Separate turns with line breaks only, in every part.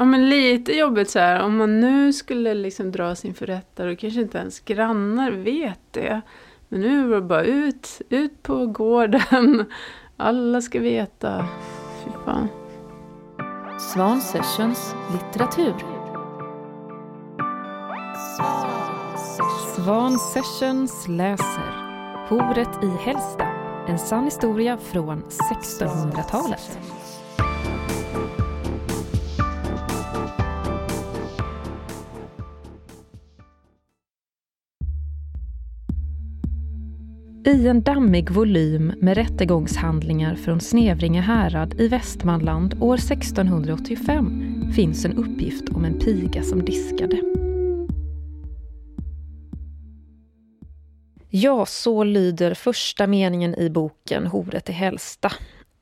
ja, men lite jobbigt så här, om man nu skulle liksom dras inför rätta, då kanske inte ens grannar vet det. Men nu var det bara ut, ut på gården. Alla ska veta. Fy fan.
Svan Sessions litteratur. Svan Sessions läser Horet i Hällsta. En sann historia från 1600-talet. I en dammig volym med rättegångshandlingar från Snevringe härad i Västmanland år 1685 finns en uppgift om en piga som diskade. Ja, så lyder första meningen i boken Horet i Hällsta.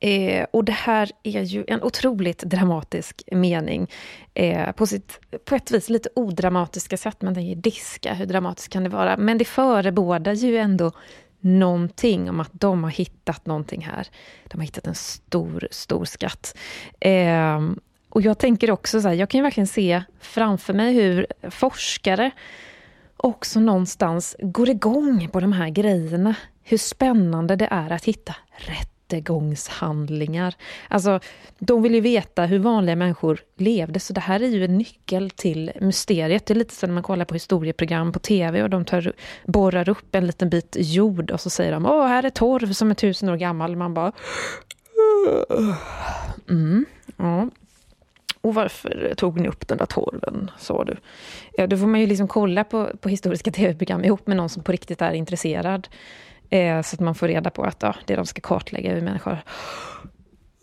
Eh, och det här är ju en otroligt dramatisk mening. Eh, på, sitt, på ett vis lite odramatiska sätt. Man ju diska, hur dramatiskt kan det vara? Men det förebådar ju ändå någonting om att de har hittat någonting här. De har hittat en stor, stor skatt. Eh, och jag tänker också så här, jag kan ju verkligen se framför mig hur forskare också någonstans går igång på de här grejerna. Hur spännande det är att hitta rätt rättegångshandlingar. Alltså, de vill ju veta hur vanliga människor levde, så det här är ju en nyckel till mysteriet. Det är lite som när man kollar på historieprogram på tv och de tar, borrar upp en liten bit jord och så säger de åh, här är torv som är tusen år gammal. Man bara... Mm, ja. Och varför tog ni upp den där torven, sa du? Ja, då får man ju liksom kolla på, på historiska tv-program ihop med någon som på riktigt är intresserad. Eh, så att man får reda på att ja, det de ska kartlägga hur människor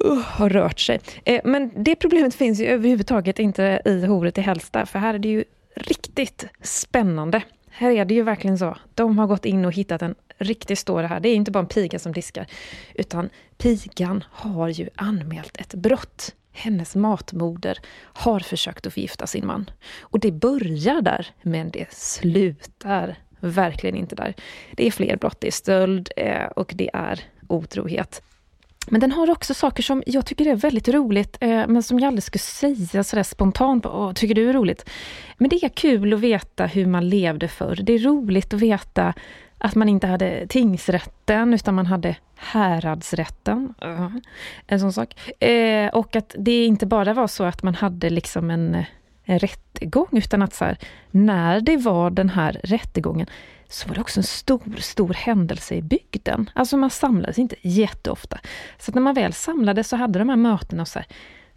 uh, har rört sig. Eh, men det problemet finns ju överhuvudtaget inte i horet i Hällsta, för här är det ju riktigt spännande. Här är det ju verkligen så. De har gått in och hittat en riktig story här. Det är inte bara en piga som diskar, utan pigan har ju anmält ett brott. Hennes matmoder har försökt att förgifta sin man. Och det börjar där, men det slutar verkligen inte där. Det är fler brott, det är stöld eh, och det är otrohet. Men den har också saker som jag tycker är väldigt roligt, eh, men som jag aldrig skulle säga sådär spontant. Åh, tycker du är roligt? Men det är kul att veta hur man levde förr. Det är roligt att veta att man inte hade tingsrätten, utan man hade häradsrätten. Uh, en sån sak. Eh, och att det inte bara var så att man hade liksom en en rättegång, utan att så här, när det var den här rättegången så var det också en stor, stor händelse i bygden. Alltså man samlades inte jätteofta. Så när man väl samlades så hade de här mötena och så här,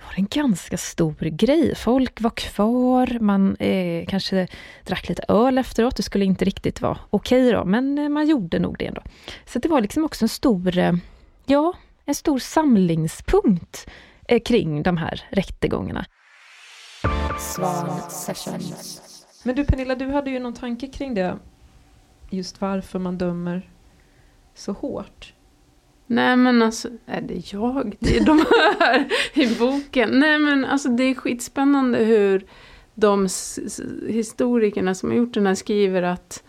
var det en ganska stor grej. Folk var kvar, man eh, kanske drack lite öl efteråt. Det skulle inte riktigt vara okej okay då, men eh, man gjorde nog det ändå. Så det var liksom också en stor, eh, ja, en stor samlingspunkt eh, kring de här rättegångarna.
Svan Sessions.
Men du Pernilla, du hade ju någon tanke kring det. Just varför man dömer så hårt.
Nej men alltså, är det jag? Det är de här i boken. Nej men alltså det är skitspännande hur de historikerna som har gjort den här skriver att,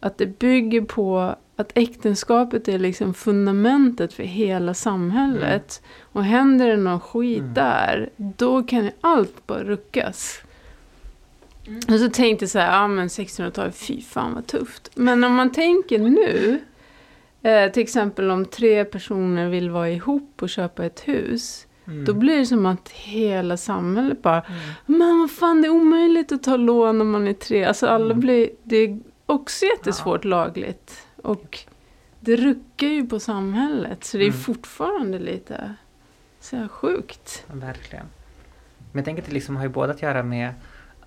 att det bygger på att äktenskapet är liksom fundamentet för hela samhället. Mm. Och händer det någon skit mm. där, då kan ju allt bara ruckas. Mm. Och så tänkte jag så här, ja men 1600-talet, fy fan vad tufft. Men om man tänker nu, eh, till exempel om tre personer vill vara ihop och köpa ett hus. Mm. Då blir det som att hela samhället bara, mm. men vad fan det är omöjligt att ta lån om man är tre. Alltså alla mm. blir, det är också jättesvårt ja. lagligt. Och det ruckar ju på samhället så det är mm. fortfarande lite så sjukt.
verkligen. Men jag tänker att det liksom har ju både att göra med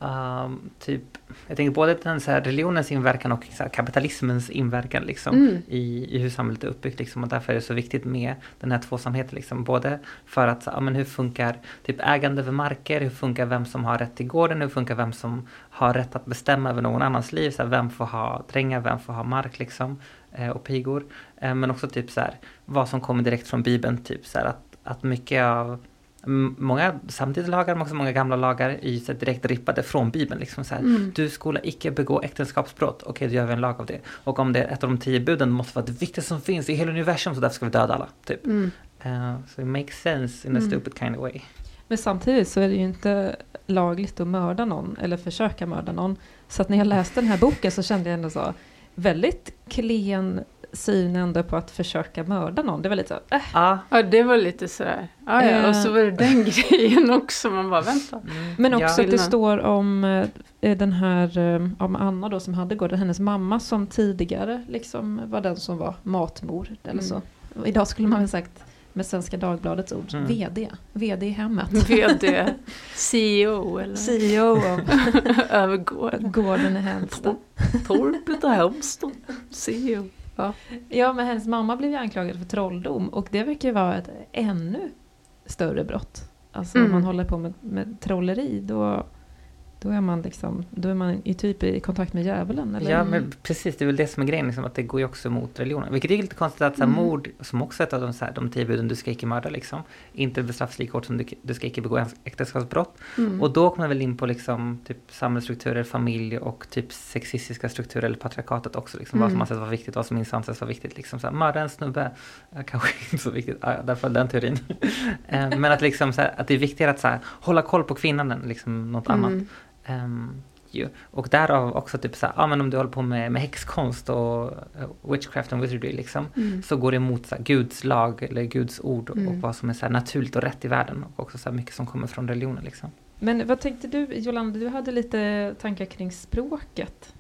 Um, typ, jag tänker både den så här, religionens inverkan och här, kapitalismens inverkan liksom, mm. i, i hur samhället är uppbyggt. Liksom, och därför är det så viktigt med den här tvåsamheten. Liksom, både för att, ja, men hur funkar typ, ägande över marker, hur funkar vem som har rätt till gården, hur funkar vem som har rätt att bestämma över någon annans liv. Så här, vem får ha drängar, vem får ha mark liksom, eh, och pigor. Eh, men också typ så här, vad som kommer direkt från Bibeln. Typ, så här, att, att mycket av många samtida lagar men också många gamla lagar är ju direkt rippade från Bibeln. Liksom så här, mm. Du skola icke begå äktenskapsbrott. Okej, okay, då gör vi en lag av det. Och om det är ett av de tio buden måste vara det viktigaste som finns i hela universum så därför ska vi döda alla. Typ. Mm. Uh, so it makes sense in a mm. stupid kind of way.
Men samtidigt så är det ju inte lagligt att mörda någon eller försöka mörda någon. Så att när jag läste den här boken så kände jag ändå så väldigt klen syn ändå på att försöka mörda någon. Det var lite så, äh.
Ja, ja det var lite sådär. Ja, ja. Och så var det den grejen också. Man bara vänta.
Mm. Men också ja. att det står om eh, den här, eh, om Anna då som hade gården, hennes mamma som tidigare liksom var den som var matmor. Eller mm. så. Idag skulle man väl sagt med Svenska Dagbladets ord, mm. VD, VD i hemmet.
VD, CEO eller?
CEO av
över gården.
gården i Hälsta.
Torpet och Halmstad, CEO.
Ja. ja, men hennes mamma blev ju anklagad för trolldom och det verkar ju vara ett ännu större brott. Alltså mm. om man håller på med, med trolleri då då är man liksom, då är man i typ i kontakt med djävulen. Eller?
Ja, men precis. Det är väl det som är grejen, liksom, att det går ju också emot religionen. Vilket är lite konstigt att så här, mm. mord, som också är ett av de, så här, de tio buden, du ska icke mörda, liksom, inte bestraffas lika hårt som du, du ska icke begå äktenskapsbrott. Mm. Och då kommer man väl in på liksom, typ samhällsstrukturer, familj och typ sexistiska strukturer, eller patriarkatet också. Liksom, mm. Vad som anses vara viktigt, vad som inte anses vara viktigt. Liksom, så här, mörda en snubbe, ja, kanske inte så viktigt, ja, därför den teorin. Eh, men att, liksom, så här, att det är viktigare att så här, hålla koll på kvinnan än liksom, något annat. Um, ju. Och därav också typ såhär, ja men om du håller på med, med häxkonst och uh, witchcraft and wizardry liksom, mm. så går det emot så Guds lag eller Guds ord och, mm. och vad som är så naturligt och rätt i världen och också så mycket som kommer från religionen liksom.
Men vad tänkte du, Jolanda, du hade lite tankar kring språket.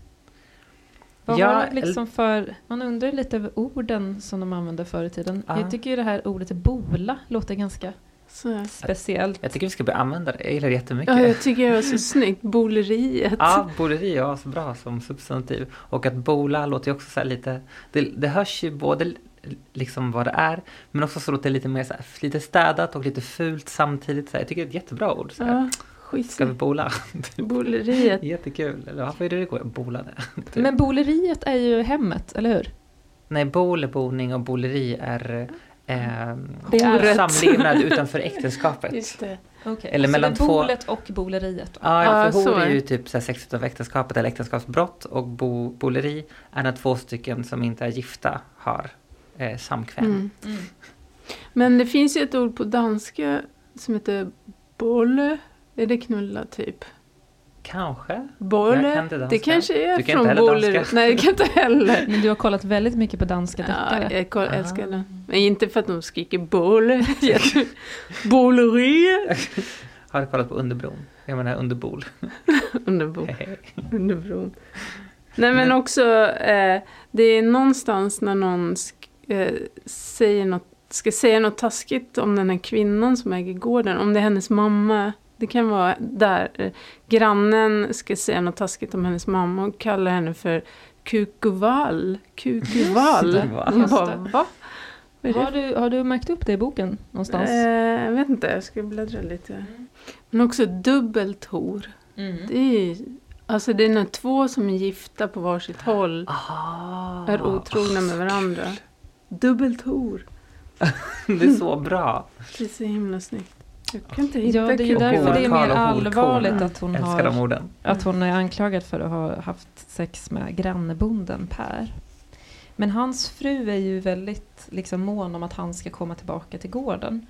Vad ja, det liksom för, man undrar lite över orden som de använde förr i tiden. Ja. Jag tycker ju det här ordet bola låter ganska så. Speciellt.
Jag tycker vi ska börja använda det. Jag gillar det jättemycket.
Ja, jag tycker det var så snyggt. Boleriet.
Ja, boleri är så bra som substantiv. Och att bola låter ju också så lite, det, det hörs ju både liksom vad det är, men också så låter det lite mer så här, lite städat och lite fult samtidigt. Så här, jag tycker det är ett jättebra ord. Så här. Ja. Ska vi bola?
Boleriet.
Jättekul. Eller varför är det det går? Bolade.
Men boleriet är ju hemmet, eller hur?
Nej, bol är boning och boleri är eh, samlevnad utanför äktenskapet.
Just det. Okay.
Eller så mellan
två... bolet och boleriet?
Ja, ja för hor är ju typ så här, sex utanför äktenskapet eller äktenskapsbrott och bo, boleri är när två stycken som inte är gifta har eh, samkväm. Mm. Mm.
Men det finns ju ett ord på danska som heter bolle. Är det knulla typ?
Kanske.
Bolle. Det kanske är från Bolle. Nej, det kan inte heller.
Men du har kollat väldigt mycket på danska deckare.
Ja, jag koll, älskar det. Men inte för att de skriker bolle. Bolleri.
Har du kollat på Underbron? Jag menar Underbol.
Underbol. Underbron. Nej men också, eh, det är någonstans när någon eh, säger något, ska säga något taskigt om den här kvinnan som äger gården. Om det är hennes mamma det kan vara där eh, grannen ska säga något taskigt om hennes mamma och kallar henne för. Kukuvall.
va? Har du, har du märkt upp det i boken någonstans?
Eh, jag vet inte, jag ska bläddra lite. Men också dubbelt hor. Mm. Det är Alltså det är när två som är gifta på varsitt håll ah, är otrogna med varandra. Dubbelt hor.
det är så bra.
Det är så himla snyggt. Jag kan inte hitta
ja, det är ju därför det är mer allvarligt att hon,
har,
att hon är anklagad för att ha haft sex med grannebonden Per. Men hans fru är ju väldigt liksom, mån om att han ska komma tillbaka till gården.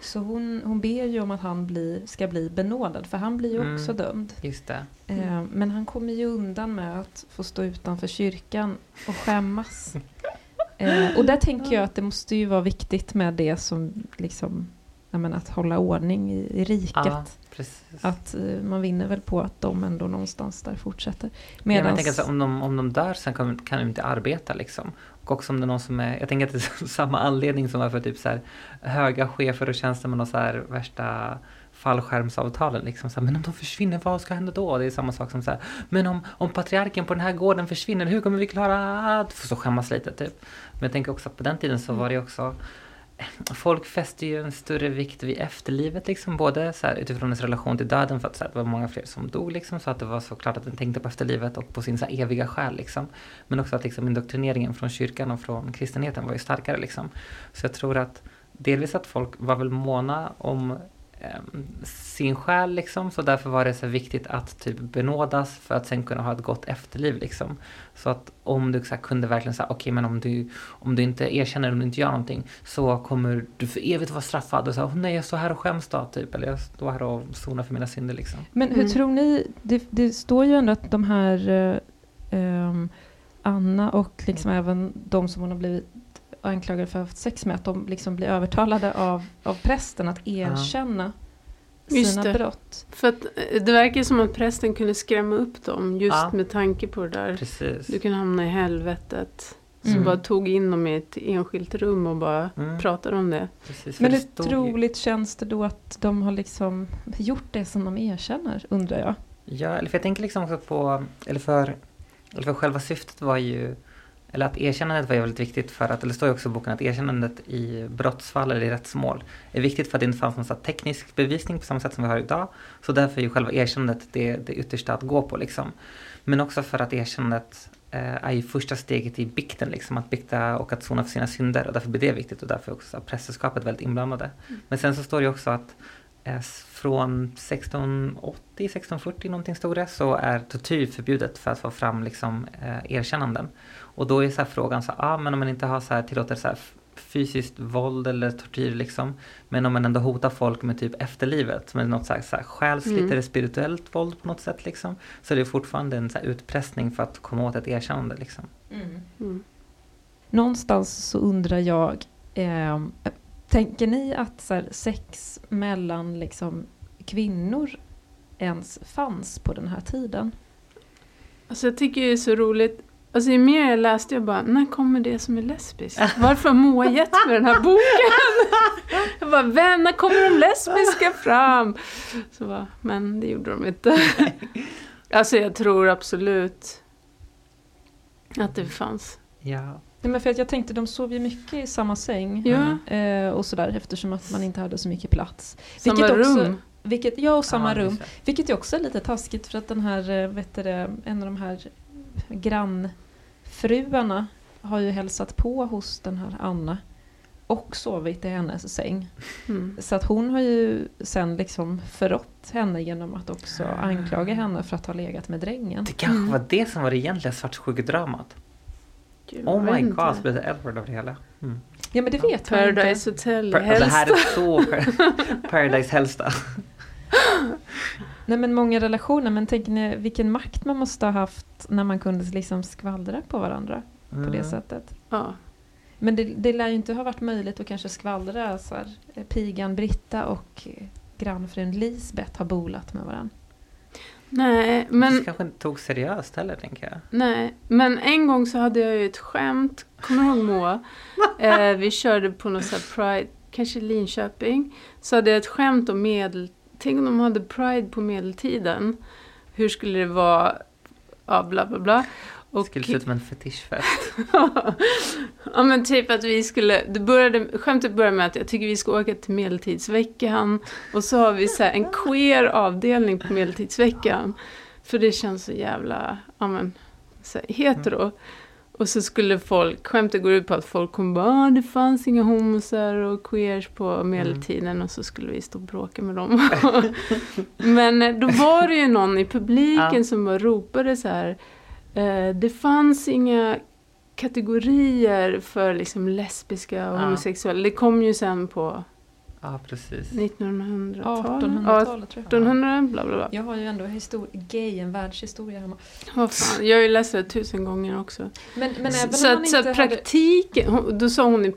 Så hon, hon ber ju om att han blir, ska bli benådad, för han blir ju mm, också dömd.
Just det.
Eh, men han kommer ju undan med att få stå utanför kyrkan och skämmas. eh, och där tänker jag att det måste ju vara viktigt med det som liksom men, att hålla ordning i, i riket. Ja, att uh, man vinner väl på att de ändå någonstans där fortsätter.
Medans... Ja, jag tänker så, om, de, om de dör sen kan, kan de inte arbeta liksom. Och också om det är någon som är, jag tänker att det är samma anledning som varför typ så här, höga chefer och tjänstemän och så här värsta fallskärmsavtalen. Liksom, så här, men om de försvinner, vad ska hända då? Det är samma sak som så här, men om, om patriarken på den här gården försvinner, hur kommer vi klara? Får så skämmas lite typ. Men jag tänker också att på den tiden så var det också folk fäster ju en större vikt vid efterlivet, liksom, både så här, utifrån ens relation till döden, för att så här, det var många fler som dog, liksom, så att det var så klart att den tänkte på efterlivet och på sin så här, eviga själ. Liksom. Men också att liksom, indoktrineringen från kyrkan och från kristenheten var ju starkare. Liksom. Så jag tror att delvis att folk var väl måna om sin själ liksom. Så därför var det så viktigt att typ benådas för att sen kunna ha ett gott efterliv liksom. Så att om du så här, kunde verkligen säga okej okay, men om du, om du inte erkänner, om du inte gör någonting så kommer du för evigt vara straffad och säga oh, nej jag står här och skäms då typ. Eller jag står här och sonar för mina synder liksom.
Men hur mm. tror ni, det, det, står ju ändå att de här um, Anna och liksom även de som hon har blivit anklagade för att ha haft sex med, att de liksom blir övertalade av, av prästen att erkänna ja. sina brott.
För att eh, det verkar som att prästen kunde skrämma upp dem just ja. med tanke på det där.
Precis.
Du kan hamna i helvetet. Mm. bara tog in dem i ett enskilt rum och bara mm. pratade om det.
Precis, Men hur troligt känns det då att de har liksom gjort det som de erkänner, undrar jag?
Ja, eller för jag tänker liksom också på, eller för, eller för själva syftet var ju eller att erkännandet var väldigt viktigt för att, eller det står ju också i boken att erkännandet i brottsfall eller i rättsmål är viktigt för att det inte fanns någon teknisk bevisning på samma sätt som vi har idag. Så därför är ju själva erkännandet det, det yttersta att gå på liksom. Men också för att erkännandet eh, är ju första steget i bikten liksom, att bikta och att sona för sina synder och därför blir det viktigt och därför är också prästerskapet väldigt inblandade. Mm. Men sen så står det ju också att från 1680, 1640 någonting stod det, så är tortyr förbjudet för att få fram liksom, eh, erkännanden. Och då är så frågan så ah, men om man inte har så här, tillåter så här fysiskt våld eller tortyr liksom. Men om man ändå hotar folk med typ efterlivet, med något så här, så här själsligt mm. eller spirituellt våld på något sätt liksom. Så det är fortfarande en så här utpressning för att komma åt ett erkännande liksom. Mm.
Mm. Någonstans så undrar jag, eh, tänker ni att så här, sex mellan liksom, kvinnor ens fanns på den här tiden?
Alltså jag tycker det är så roligt Alltså ju mer jag läste, jag bara, när kommer det som är lesbiskt? Varför har Moa gett mig den här boken? Jag bara, vem, när kommer de lesbiska fram? Så bara, men det gjorde de inte. Alltså jag tror absolut att det fanns.
Ja.
Nej, men för att jag tänkte, de sov ju mycket i samma säng.
Ja.
Eh, och sådär, eftersom att man inte hade så mycket plats.
Samma vilket också, rum?
Vilket, ja, och samma ja, rum. Vilket ju också är lite taskigt för att den här, eh, vet du, en av de här grannfruarna har ju hälsat på hos den här Anna och sovit i hennes säng. Mm. Så att hon har ju sen liksom förrått henne genom att också ah. anklaga henne för att ha legat med drängen.
Det kanske mm. var det som var det egentliga svartsjukedramat. Oh my god, så blev det Edward av det hela. Mm.
Ja men det vet
ja, Paradise Hotel
Hälsta. Det här är så Paradise Hälsta.
Nej men många relationer, men tänk ni vilken makt man måste ha haft när man kunde liksom skvallra på varandra mm. på det mm. sättet.
Ja.
Men det, det lär ju inte ha varit möjligt att kanske skvallra så här, pigan Britta och grannfrun Lisbeth har bolat med varandra.
Nej, men...
Det kanske inte tog seriöst heller, tänker jag.
Nej, men en gång så hade jag ju ett skämt, kommer du ihåg Moa? eh, vi körde på något sånt Pride, kanske Linköping. Så hade jag ett skämt om medel tänk om de hade Pride på medeltiden. Hur skulle det vara? Ja, bla bla bla.
Och, skulle se ut som en fetischfest.
ja men typ att vi skulle, det började, skämtet började med att jag tycker vi ska åka till Medeltidsveckan. Och så har vi så en queer avdelning på Medeltidsveckan. För det känns så jävla, ja men, så här, hetero. Mm. Och så skulle folk, skämtet går ut på att folk kommer bara ah, det fanns inga homosar och queers på medeltiden mm. och så skulle vi stå och bråka med dem. Men eh, då var det ju någon i publiken ja. som bara ropade så här det fanns inga kategorier för liksom lesbiska och ja. homosexuella. Det kom ju sen på
Ja, precis.
1900-talet?
1800-talet
tror jag. 1800, bla bla bla.
Jag har ju ändå gay, en världshistoria hemma.
Vad fan, jag har ju läst det tusen gånger också.
Men, men även
så,
om man
så
inte
praktiken, hade... då sa hon i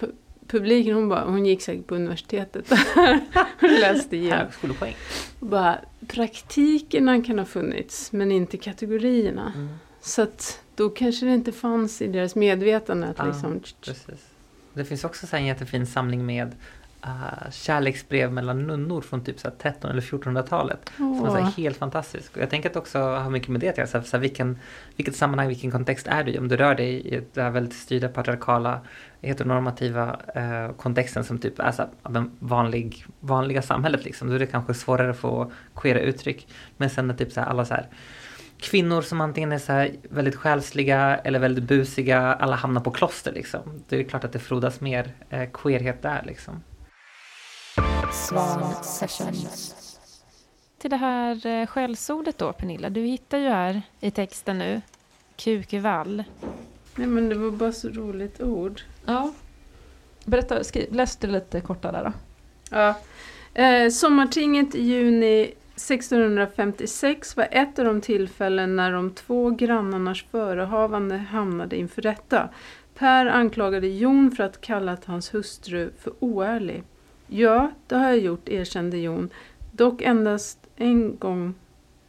publiken, hon, bara, hon gick säkert på universitetet och läste igen.
Högskolepoäng.
Bara, praktikerna kan ha funnits, men inte kategorierna. Mm. Så att då kanske det inte fanns i deras medvetande att
ja,
liksom...
Precis. Det finns också en jättefin samling med uh, kärleksbrev mellan nunnor från typ så 13 eller 1400-talet. Oh. Som är helt fantastisk. Och jag tänker att också ha mycket med det att göra. Så, så vilken, vilket sammanhang, vilken kontext är du i? Om du rör dig i den här väldigt styrda patriarkala heteronormativa eh, kontexten som typ är så här, vanlig, vanliga samhället liksom. Då är det kanske svårare att få queera uttryck. Men sen är typ så här, alla så här kvinnor som antingen är så här väldigt själsliga eller väldigt busiga, alla hamnar på kloster liksom. Det är klart att det frodas mer eh, queerhet där liksom.
Svan Sessions. Till det här eh, skällsordet då, Pernilla. Du hittar ju här i texten nu, kukvall.
Nej men det var bara så roligt ord.
Ja. Berätta, skriv, läs det lite kortare där då.
Ja. Eh, sommartinget i juni 1656 var ett av de tillfällen när de två grannarnas förehavande hamnade inför rätta. Per anklagade Jon för att kallat hans hustru för oärlig. Ja, det har jag gjort, erkände Jon. Dock endast en gång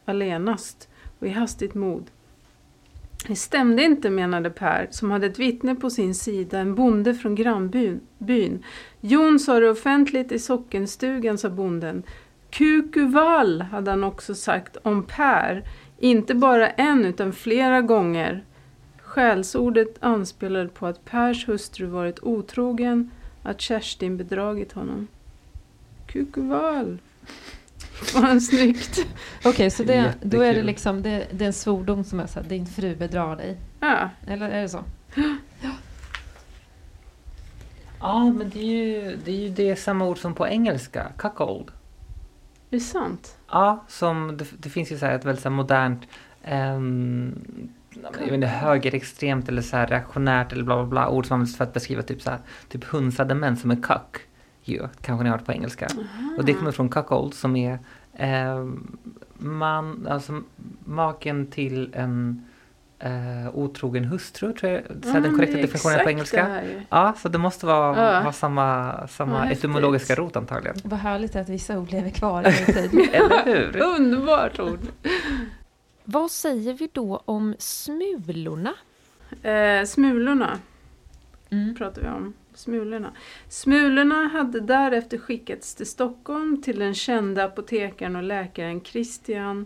allenast och i hastigt mod. Det stämde inte, menade Per, som hade ett vittne på sin sida, en bonde från grannbyn. Jon sa det offentligt i sockenstugan, sa bonden. Kukuvall, hade han också sagt om Per. Inte bara en, utan flera gånger. Skällsordet anspelade på att Pers hustru varit otrogen, att Kerstin bedragit honom. Kukuvall. Vad snyggt.
Okej, okay, så det, då är det liksom det, det är en svordom som är så här, din fru bedrar dig.
Ja,
Eller är det så?
Ja, men det är ju det, är ju det samma ord som på engelska, cuckold.
Det är sant.
Ja, som det, det finns ju så här ett väldigt så modernt jag vet inte, högerextremt eller så här reaktionärt eller bla bla bla ord som används för att beskriva typ så här, typ hunsade män som är cuck. Ju, kanske ni har hört på engelska. Och det kommer från cuckold som är ehm, man, alltså maken till en eh, otrogen hustru tror jag, så här, den
Mm,
korrekta definitionen på engelska. Ja, så det måste vara,
Ja.
vara samma, samma
häftigt.
etymologiska rot antagligen.
Vad härligt att vissa ord lever kvar i vår tid.
Eller hur?
Underbart ord.
Vad säger vi då om smulorna?
Eh, smulorna
Mm.
pratar vi om. Smulorna. Smulorna hade därefter skickats till Stockholm till den kända apotekaren och läkaren Christian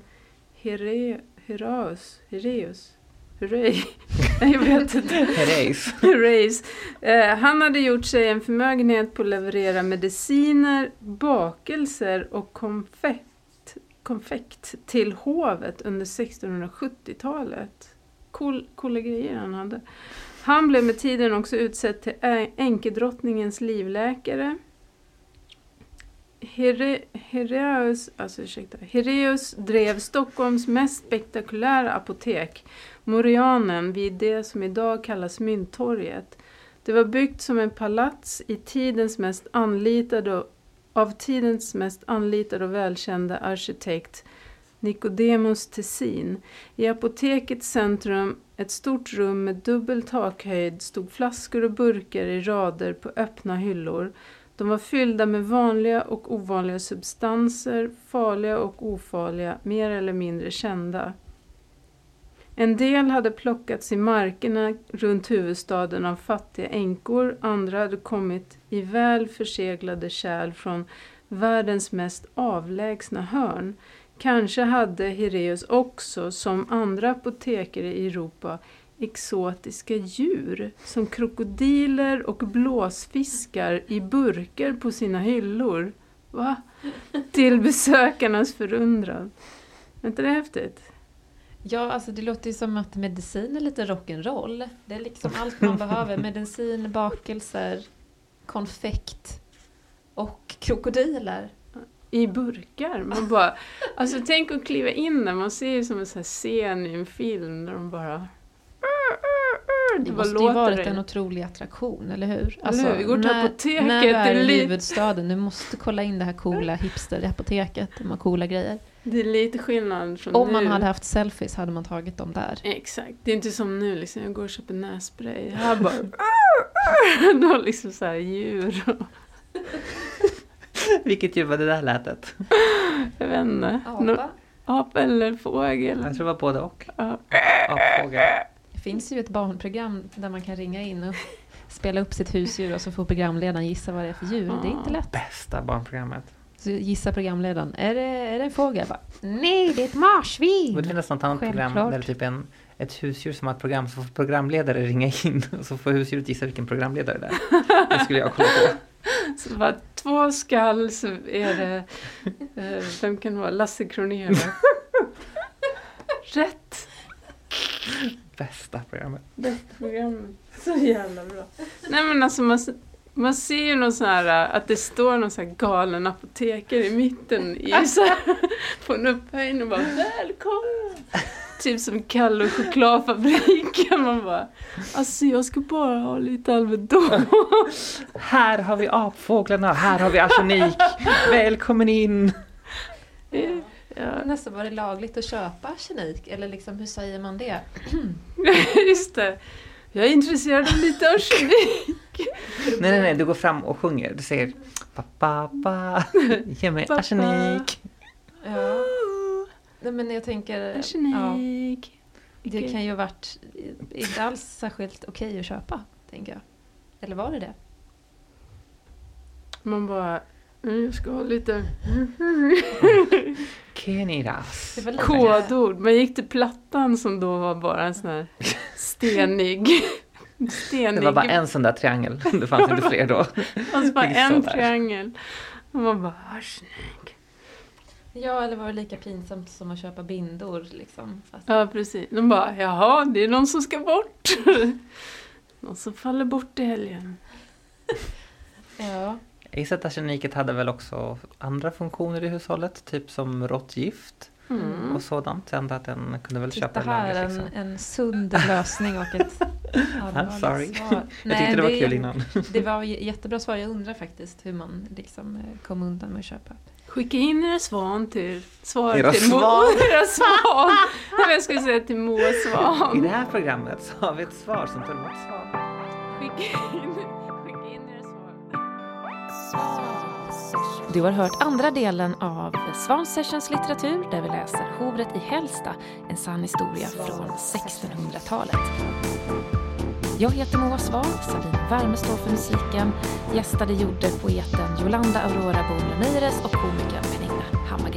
Here, Heraeus. Heraeus? Hurray. Jag vet inte.
Herreys.
Hurrays. Eh, han hade gjort sig en förmögenhet på att leverera mediciner, bakelser och konfekt, konfekt till hovet under 1670-talet. Cool, coola grejer han hade. Han blev med tiden också utsedd till änkedrottningens livläkare. Here, Hereus, alltså ursäkta, Hereus drev Stockholms mest spektakulära apotek, Morianen, vid det som idag kallas Mynttorget. Det var byggt som en palats i tidens mest anlitade av tidens mest anlitade och välkända arkitekt Nicodemus Tessin. I apotekets centrum, ett stort rum med dubbel takhöjd, stod flaskor och burkar i rader på öppna hyllor. De var fyllda med vanliga och ovanliga substanser, farliga och ofarliga, mer eller mindre kända. En del hade plockats i markerna runt huvudstaden av fattiga änkor, andra hade kommit i väl förseglade kärl från världens mest avlägsna hörn. Kanske hade Hireus också, som andra apotekare i Europa, exotiska djur som krokodiler och blåsfiskar i burkar på sina hyllor. Va? Till besökarnas förundran. Är inte det häftigt?
Ja, alltså det låter ju som att medicin är lite rock'n'roll. Det är liksom allt man behöver. Medicin, bakelser, konfekt och krokodiler.
I burkar. Man bara, alltså tänk att kliva in där, man ser ju som en sån scen i en film där de bara...
Det
bara
måste ju varit
det.
en otrolig attraktion, eller hur? Alltså,
hur? Vi går till
när,
apoteket,
När du
det
är i huvudstaden, du måste kolla in det här coola hipster-apoteket. De har coola grejer.
Det är lite skillnad från
Om
nu.
man hade haft selfies hade man tagit dem där.
Exakt, det är inte som nu liksom, jag går och köper nässpray. Här bara... Har liksom så här djur och...
Vilket djur var det där lätet?
Jag vet inte. Nå- Apa eller fågel.
Jag tror det var både och.
Ja.
Apfågel.
Det finns ju ett barnprogram där man kan ringa in och spela upp sitt husdjur och så får programledaren gissa vad det är för djur. Det är inte lätt.
Bästa barnprogrammet.
Så gissar programledaren, är det, är det en fågel? Bara, Nej, det är ett marsvin!
Borde finnas något annat program
Självklart.
där det är typ en, ett husdjur som har ett program så får programledare ringa in och så får husdjuret gissa vilken programledare det är. Det skulle jag kolla på.
Så bara två skall så är det... Eh, vem kan det vara? Lasse Kronér? Rätt!
Bästa programmet.
Bästa programmet. Så jävla bra. Nej men alltså man, Man ser ju någon sån här, att det står någon sån här galen apotekare i mitten i så här, på en upphöjning och bara Välkommen! Typ som Kalle och chokladfabriken. Man bara, alltså jag ska bara ha lite Alvedon.
Här har vi apfåglarna, här har vi arsenik. Välkommen in!
Ja. Nästan var det lagligt att köpa arsenik? Eller liksom, hur säger man det?
Just det. Jag är intresserad av lite arsenik.
Nej, nej, nej, du går fram och sjunger. Du säger pappa, pappa, ge mig arsenik.
Ja. Nej, men jag tänker...
Arsenik.
Ja, det kan ju ha varit inte alls särskilt okej okay att köpa, tänker jag. Eller var det det?
Man bara, mm, jag ska ha lite...
Kenidas.
Kodord. Man gick till Plattan som då var bara en sån här stenig... stenig.
Det var bara en sån där triangel. Det fanns inte fler då.
Alltså bara en triangel. Och man bara, arsenik.
Ja, eller var det lika pinsamt som att köpa bindor? Liksom,
fast... Ja, precis. De bara, jaha, det är någon som ska bort. någon som faller bort i helgen.
ja.
Jag gissar att arseniket hade väl också andra funktioner i hushållet, typ som råttgift mm. och sådant. Så att den kunde väl
Titta
köpa
här, en, liksom. en sund lösning och ett
I'm sorry. Svar. Jag tyckte det var kul innan.
det var jättebra svar. Jag undrar faktiskt hur man liksom eh, kom undan med att köpa.
Skicka in era svan till svar
era
till
svan.
Mo, era svan. jag skulle säga till Moa Svan.
I det här programmet så har vi ett svar som till Moa Svan.
Skicka in,
Du har hört andra delen av Svan Sessions litteratur där vi läser Hovret i Hällsta, en sann historia från 1600-talet. Jag heter Moa Svan, Sabina Värme står för musiken. Gästade gjorde poeten Jolanda Aurora Bonn och komikern Pernilla Hammargren.